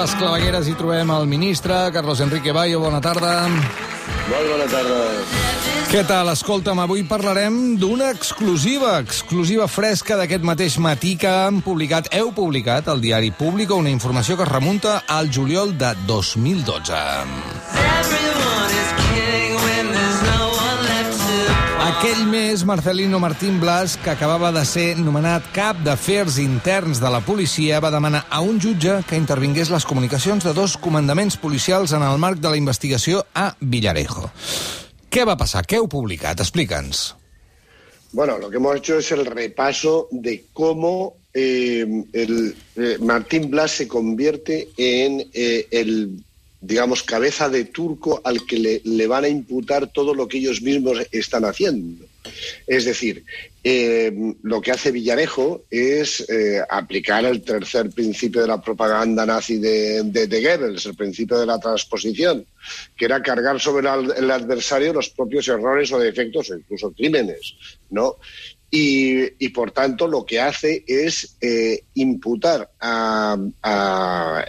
les clavegueres hi trobem el ministre, Carlos Enrique Bayo, bona tarda. Molt bona tarda. Què tal? Escolta'm, avui parlarem d'una exclusiva, exclusiva fresca d'aquest mateix matí que han publicat, heu publicat al diari Público una informació que es remunta al juliol de 2012. Aquell mes, Marcelino Martín Blas, que acabava de ser nomenat cap d'afers interns de la policia, va demanar a un jutge que intervingués les comunicacions de dos comandaments policials en el marc de la investigació a Villarejo. ¿Qué va a pasar? ¿Qué heu publicat? Explica'ns. Bueno, lo que hemos hecho es el repaso de cómo eh, el, eh, Martín Blas se convierte en eh, el digamos, cabeza de turco al que le, van a imputar todo lo que ellos mismos están haciendo. Es decir, eh, lo que hace Villarejo es eh, aplicar el tercer principio de la propaganda nazi de, de, de, Goebbels, el principio de la transposición, que era cargar sobre el adversario los propios errores o defectos o incluso crímenes, ¿no? Y, por tanto lo que hace es eh, imputar a,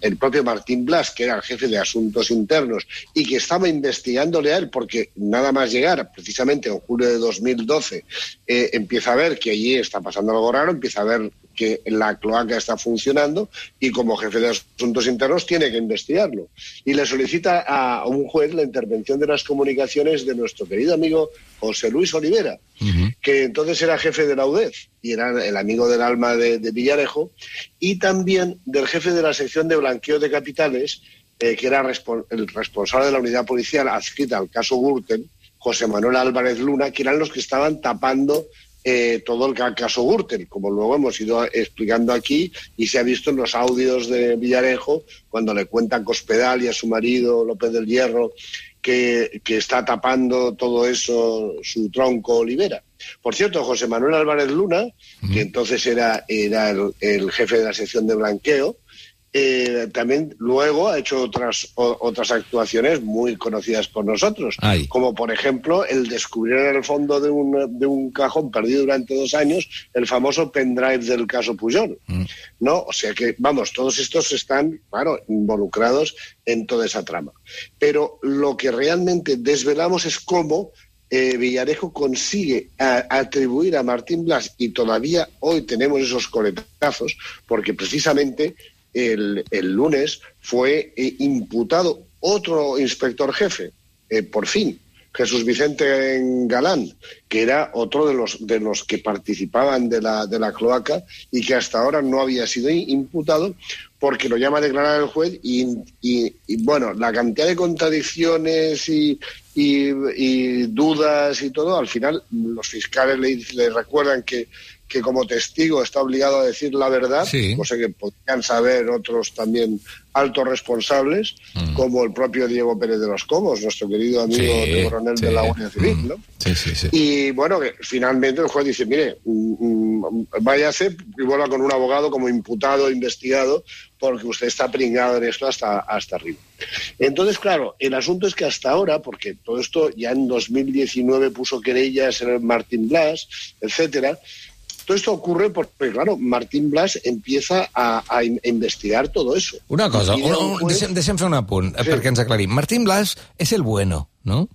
el propio Martín Blas, que era el jefe de asuntos internos y que estaba investigándole a él, porque nada más llegar, precisamente en julio de 2012, eh, empieza a ver que allí está pasando algo raro, empieza a ver que la cloaca está funcionando y como jefe de asuntos internos tiene que investigarlo. Y le solicita a un juez la intervención de las comunicaciones de nuestro querido amigo José Luis Olivera. Que entonces era jefe de la UDEF y era el amigo del alma de, Villarejo, y también del jefe de la sección de blanqueo de capitales, eh, que era el responsable de la unidad policial adscrita al caso Gürtel, José Manuel Álvarez Luna, que eran los que estaban tapando eh, todo el caso Gürtel, como luego hemos ido explicando aquí y se ha visto en los audios de Villarejo cuando le cuentan Cospedal y a su marido López del Hierro que, que está tapando todo eso su tronco Olivera. Por cierto, José Manuel Álvarez Luna, mm. que entonces era, era el, el, jefe de la sección de blanqueo, eh, también luego ha hecho otras, o, otras actuaciones muy conocidas por nosotros, Ay. como por ejemplo el descubrir en el fondo de un, de un cajón perdido durante dos años el famoso pendrive del caso Pujol. Mm. ¿no? O sea que, vamos, todos estos están, claro, involucrados en toda esa trama. Pero lo que realmente desvelamos es cómo eh, Villarejo consigue atribuir a Martín Blas, y todavía hoy tenemos esos coletazos, porque precisamente el, el lunes fue eh, imputado otro inspector jefe, eh, por fin, Jesús Vicente Galán, que era otro de los, de los que participaban de la, de la cloaca y que hasta ahora no había sido imputado porque lo llama a declarar el juez y, y, y bueno, la cantidad de contradicciones y, y, dudas y todo, al final los fiscales le, le recuerdan que que como testigo está obligado a decir la verdad, sí. cosa que podrían saber otros también altos responsables, mm. como el propio Diego Pérez de los Cobos, nuestro querido amigo sí, coronel sí. de la Guardia Civil, mm. ¿no? Sí, y bueno, que finalmente el juez dice, mire, mmm, váyase y vuelva con un abogado como imputado, investigado, porque usted está pringado en esto hasta, hasta arriba. Entonces, claro, el asunto es que hasta ahora, porque todo esto ya en 2019 puso querellas en el Martín Blas, etcétera, todo esto ocurre porque, claro, Martín Blas empieza a, a investigar todo eso. Una cosa, un, un, juez... deixem, deixem fer un apunt, sí. perquè ens aclarim. Martín Blas és el bueno, ¿no?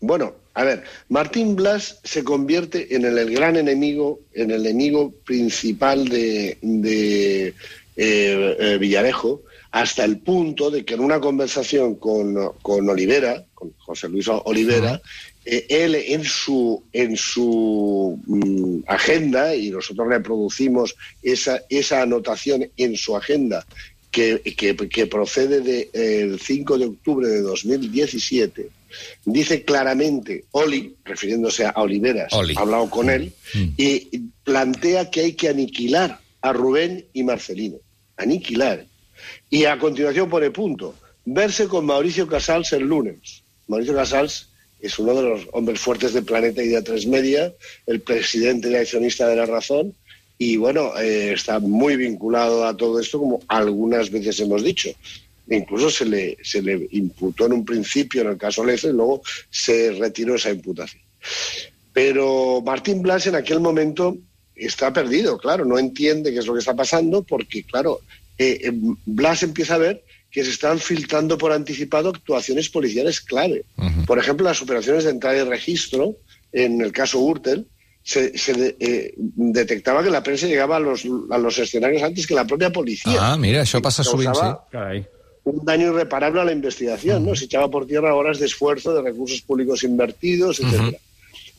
Bueno, a ver, Martín Blas se convierte en el, el gran enemigo, en el enemigo principal de, de eh, eh, Villarejo, hasta el punto de que en una conversación con, con Olivera, con José Luis Olivera. Eh, él en su, en su mm, agenda, y nosotros reproducimos esa, esa anotación en su agenda, que, que, que procede del de, 5 de octubre de 2017, dice claramente, Oli, refiriéndose a Oliveras, Oli. ha hablado con él, mm. y plantea que hay que aniquilar a Rubén y Marcelino. Aniquilar. Y a continuación pone punto. Verse con Mauricio Casals el lunes. Mauricio Casals es uno de los hombres fuertes del planeta y de A3 Media, el presidente y accionista de la razón, y bueno, eh, está muy vinculado a todo esto, como algunas veces hemos dicho. Incluso se le, se le imputó en un principio en el caso Lefe y luego se retiró esa imputación. Pero Martín Blas en aquel momento está perdido, claro, no entiende qué es lo que está pasando porque, claro, eh, eh, Blas empieza a ver que se están filtrando por anticipado actuaciones policiales clave. Por ejemplo, las operaciones de entrada y registro, en el caso Urtel, se, se eh, detectaba que la prensa llegaba a los, a los escenarios antes que la propia policía. Ah, mira, això passa sovint, sí. Carai. un daño irreparable a la investigación, ¿no? Se echaba por tierra horas de esfuerzo, de recursos públicos invertidos, etcétera.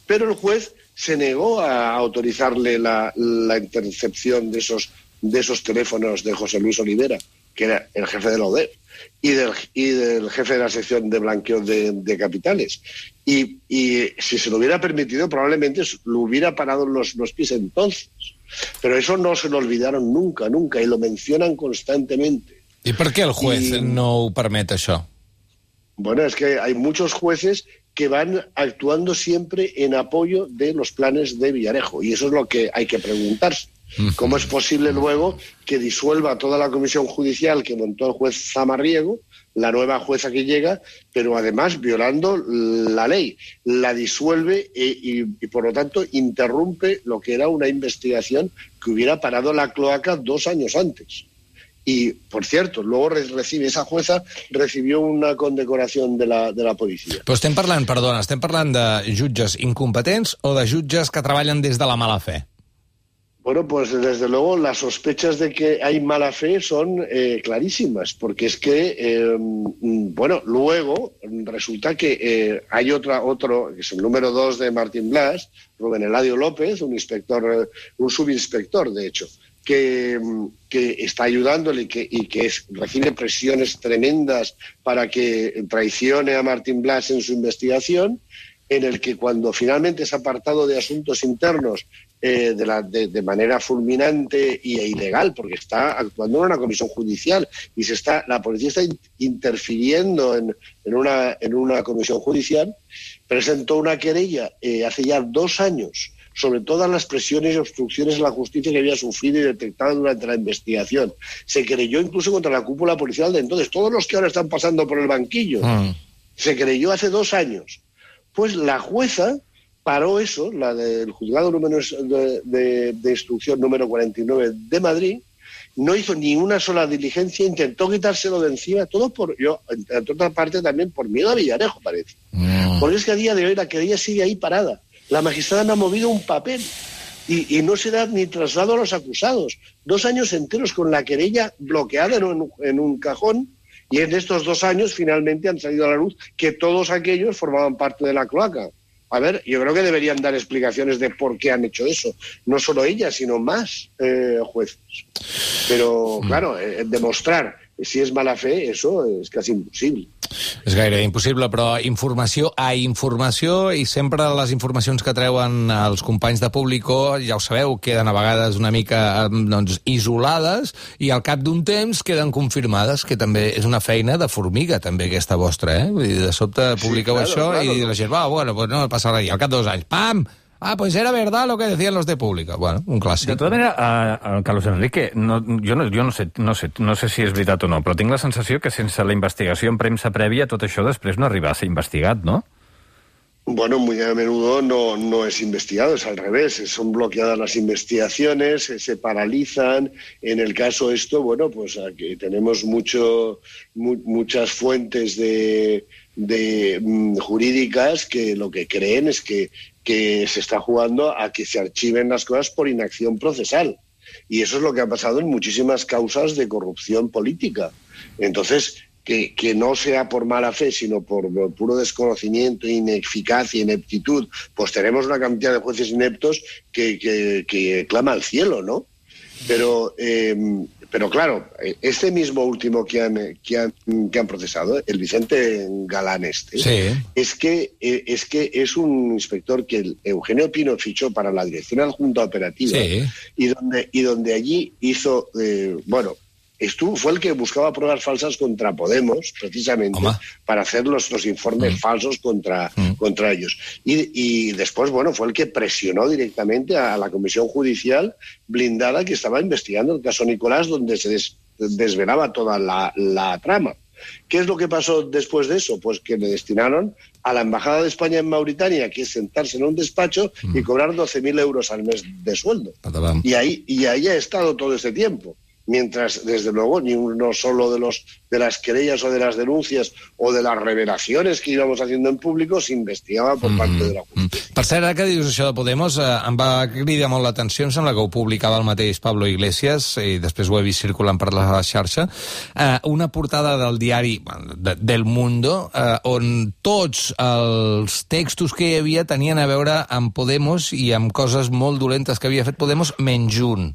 Pero el juez se negó a autorizarle la, la intercepción de esos, de esos teléfonos de José Luis Olivera, que era el jefe de la ODEF, y del, y del jefe de la sección de blanqueo de, de capitales. Y, y si se lo hubiera permitido, probablemente lo hubiera parado los, los pies entonces. Pero eso no se lo olvidaron nunca, nunca, y lo mencionan constantemente. I per què el juez no permet, això? Bueno, es que hay muchos jueces que van actuando siempre en apoyo de los planes de Villarejo. Y eso es lo que hay que preguntarse. ¿Cómo es posible luego que disuelva toda la comisión judicial que montó el juez Zamarriego, la nueva jueza que llega, pero además violando la ley? La disuelve e- y, y, por lo tanto interrumpe lo que era una investigación que hubiera parado la cloaca dos años antes. Y, por cierto, luego re- recibe, esa jueza recibió una condecoración de la, de la policía. Però estem parlant, perdona, estem parlant de jutges incompetents o de jutges que treballen des de la mala fe? Bueno, pues desde luego las sospechas de que hay mala fe son eh, clarísimas, porque es que, mm, bueno, luego resulta que eh, hay otra, otro, que es el número dos de Martín Blas, Rubén Eladio López, un inspector, eh, un subinspector, de hecho, que, mm, que está ayudándole y que, y que recibe presiones tremendas para que traicione a Martín Blas en su investigación, en el que cuando finalmente es apartado de asuntos internos eh, de, la- de- de manera fulminante y- e ilegal, porque está actuando en una comisión judicial y se está, la policía está in- interfiriendo en, en una, en una comisión judicial, presentó una querella eh, hace ya dos años sobre todas las presiones y obstrucciones a la justicia que había sufrido y detectado durante la investigación. Se creyó incluso contra la cúpula policial de entonces, todos los que ahora están pasando por el banquillo. Mm. Se creyó hace dos años. Pues la jueza paró eso, la del juzgado número de, de- de instrucción número 49 de Madrid, no hizo ni una sola diligencia, intentó quitárselo de encima, todo por, yo, entre otra parte también por miedo a Villarejo, parece. Mm. Porque es que a día de hoy la querella sigue ahí parada. La magistrada no ha movido un papel y, y no se da ni traslado a los acusados. Dos años enteros con la querella bloqueada en un, en un cajón y en estos dos años finalmente han salido a la luz que todos aquellos formaban parte de la cloaca. A ver, yo creo que deberían dar explicaciones de por qué han hecho eso. No solo ella, sino más eh, jueces. Pero, claro, eh, demostrar si es mala fe, eso es casi imposible. És gairebé impossible, però informació a informació i sempre les informacions que treuen els companys de Público, ja ho sabeu, queden a vegades una mica doncs, isolades i al cap d'un temps queden confirmades, que també és una feina de formiga, també, aquesta vostra, eh? Vull dir, de sobte publiqueu claro, això claro. i la gent, va, bueno, pues no passa res. I al cap de dos anys, pam! Ah, pues era verdad lo que decían los de Público. Bueno, un clàssic. De tota manera, uh, Carlos Enrique, no, jo, no, jo no, sé, no, sé, no sé si és veritat o no, però tinc la sensació que sense la investigació en premsa prèvia tot això després no arriba a ser investigat, no? Bueno, muy a menudo no, no es investigado, es al revés, son bloqueadas las investigaciones, se, se paralizan. En el caso esto, bueno, pues aquí tenemos mucho, mu- muchas fuentes de, de, mm, jurídicas que lo que creen es que, que se está jugando a que se archiven las cosas por inacción procesal. Y eso es lo que ha pasado en muchísimas causas de corrupción política. Entonces, que, que no sea por mala fe, sino por puro desconocimiento, ineficacia, ineptitud, pues tenemos una cantidad de jueces ineptos que, que, clama al cielo, ¿no? Pero, eh, pero claro, eh, este mismo último que han, que han, que han procesado, el Vicente Galán este, Sí. es que eh, es que es un inspector que el Eugenio Pino fichó para la dirección adjunta operativa Sí. y donde y donde allí hizo eh, bueno estuvo fue el que buscaba pruebas falsas contra Podemos precisamente para hacer los, los informes falsos contra Mm. contra ellos y, y después bueno fue el que presionó directamente a la comisión judicial blindada que estaba investigando el caso Nicolás donde se des- desvelaba toda la, la trama ¿Qué es lo que pasó después de eso? Pues que le destinaron a la Embajada de España en Mauritania, que es sentarse en un despacho y cobrar 12.000 euros al mes de sueldo. Y ahí, y ahí ha estado todo este tiempo. Mientras, desde luego, ni uno solo de, los, de las querellas o de las denuncias o de las revelaciones que íbamos haciendo en público se investigaba por parte de la justicia. Per cert, ara que dius això de Podemos, eh, em va cridar molt l'atenció, em sembla que ho publicava el mateix Pablo Iglesias, i després ho he vist circulant per la xarxa, eh, una portada del diari de, del Mundo, eh, on tots els textos que hi havia tenien a veure amb Podemos i amb coses molt dolentes que havia fet Podemos, menys un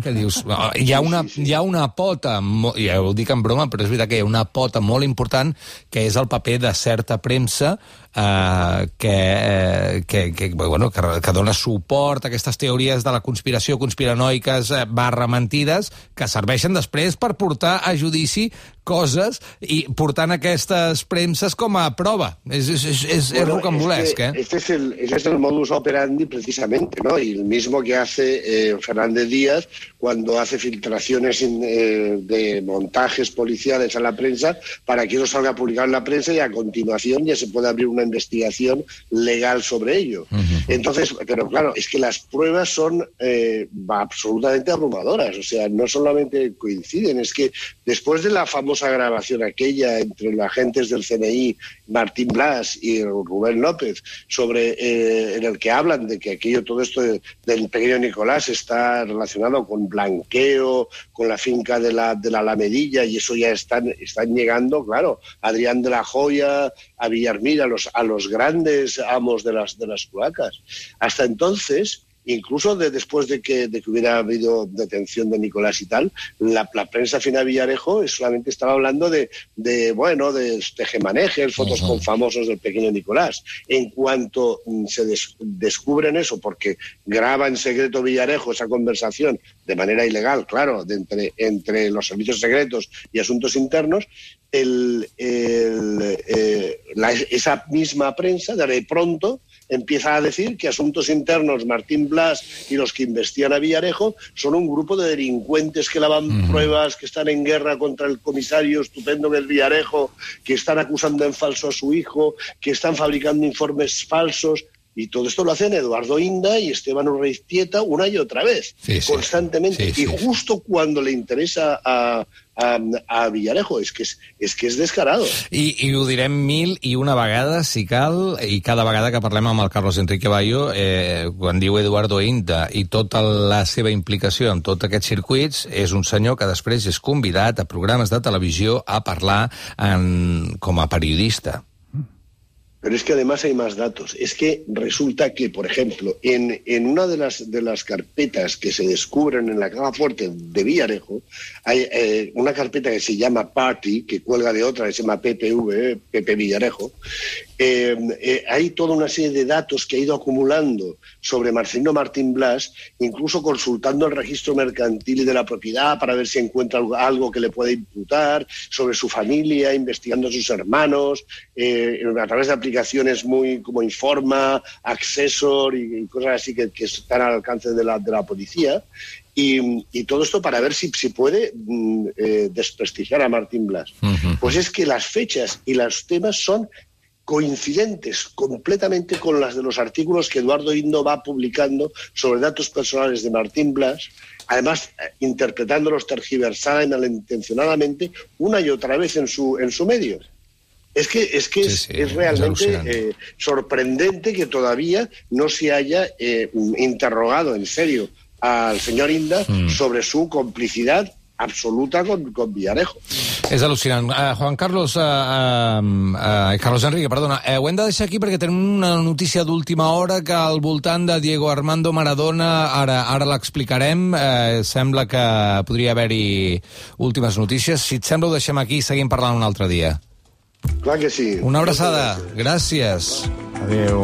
que dius, oh, hi ha una, hi ha una pota, ja ho dic en broma, però és veritat que hi ha una pota molt important, que és el paper de certa premsa eh, que, eh, que, que, bueno, que, que dona suport a aquestes teories de la conspiració, conspiranoiques, eh, barra mentides, que serveixen després per portar a judici coses i portant aquestes premses com a prova. És, és, és, és, Bueno, rocambolesc, este, eh? Este es, el, ese es el modus operandi precisamente, ¿no? Y el mismo que hace eh, Fernández Díaz cuando hace filtraciones eh, de montajes policiales a la prensa para que eso salga publicado en la prensa y a continuación ya se pueda abrir una investigación legal sobre ello. Entonces, pero claro, es que las pruebas son eh, absolutamente abrumadoras, o sea, no solamente coinciden, es que después de la famosa grabación aquella entre los agentes del CNI, Martín Blas y Rubén López, sobre eh, en el que hablan de que aquello, todo esto de- del pequeño Nicolás está relacionado con blanqueo, con la finca de la, de la Alamedilla, y eso ya están, están llegando, claro, Adrián de la Joya, a Villarmir, a los, a los grandes amos de las, de las cloacas. Hasta entonces, incluso de, después de que, de que hubiera habido detención de Nicolás y tal, la, la prensa fina Villarejo solamente estaba hablando de, de bueno, de tejemanejes, fotos con famosos del pequeño Nicolás. En cuanto mm, se des- descubren eso, porque graba en secreto Villarejo esa conversación de manera ilegal, claro, de entre, entre los servicios secretos y asuntos internos, el, el, eh, la- esa misma prensa de pronto empieza a decir que Asuntos Internos, Martín Blas y los que investigan a Villarejo son un grupo de delincuentes que lavan pruebas, que están en guerra contra el comisario estupendo es Villarejo, que están acusando en falso a su hijo, que están fabricando informes falsos. Y todo esto lo hacen Eduardo Inda y Esteban Urreiztieta una y otra vez, Sí, sí. constantemente. Sí, sí, y sí. justo cuando le interesa a, a, a Villarejo, es que es, es que es descarado. I, I ho direm mil i una vegada, si cal, i cada vegada que parlem amb el Carlos Enrique Bayo, eh, quan diu Eduardo Inda i tota la seva implicació en tots aquests circuits, és un senyor que després és convidat a programes de televisió a parlar en, com a periodista. Pero es que además hay más datos. Es que resulta que, por ejemplo, en, en una de las, de las carpetas que se descubren en la caja fuerte de Villarejo, hay eh, una carpeta que se llama Party, que cuelga de otra que se llama PPV, Pepe Villarejo. Eh, eh, hay toda una serie de datos que ha ido acumulando sobre Marcelino Martín Blas, incluso consultando el registro mercantil y de la propiedad para ver si encuentra algo, que le puede imputar, sobre su familia, investigando a sus hermanos, eh, a través de aplicaciones muy como Informa, Accessor y, y cosas así que, que están al alcance de la, de la policía. Y, y todo esto para ver si, si puede mm, eh, desprestigiar a Martín Blas. Pues es que las fechas y los temas son coincidentes completamente con las de los artículos que Eduardo Indo va publicando sobre datos personales de Martín Blas, además eh, interpretándolos tergiversada y malintencionadamente una y otra vez en su, en su medio. Es que es, que Sí, es, sí, es es realmente eh, sorprendente que todavía no se haya eh, interrogado en serio al señor Inda sobre su complicidad absoluta con, con Villarejo. És al·lucinant. Uh, Juan Carlos, uh, uh, uh, Carlos Enrique, perdona, uh, ho hem de deixar aquí perquè tenim una notícia d'última hora que al voltant de Diego Armando Maradona, ara, ara l'explicarem, uh, sembla que podria haver-hi últimes notícies. Si et sembla, ho deixem aquí i seguim parlant un altre dia. Clar que sí. Una abraçada. Gràcies. Adéu.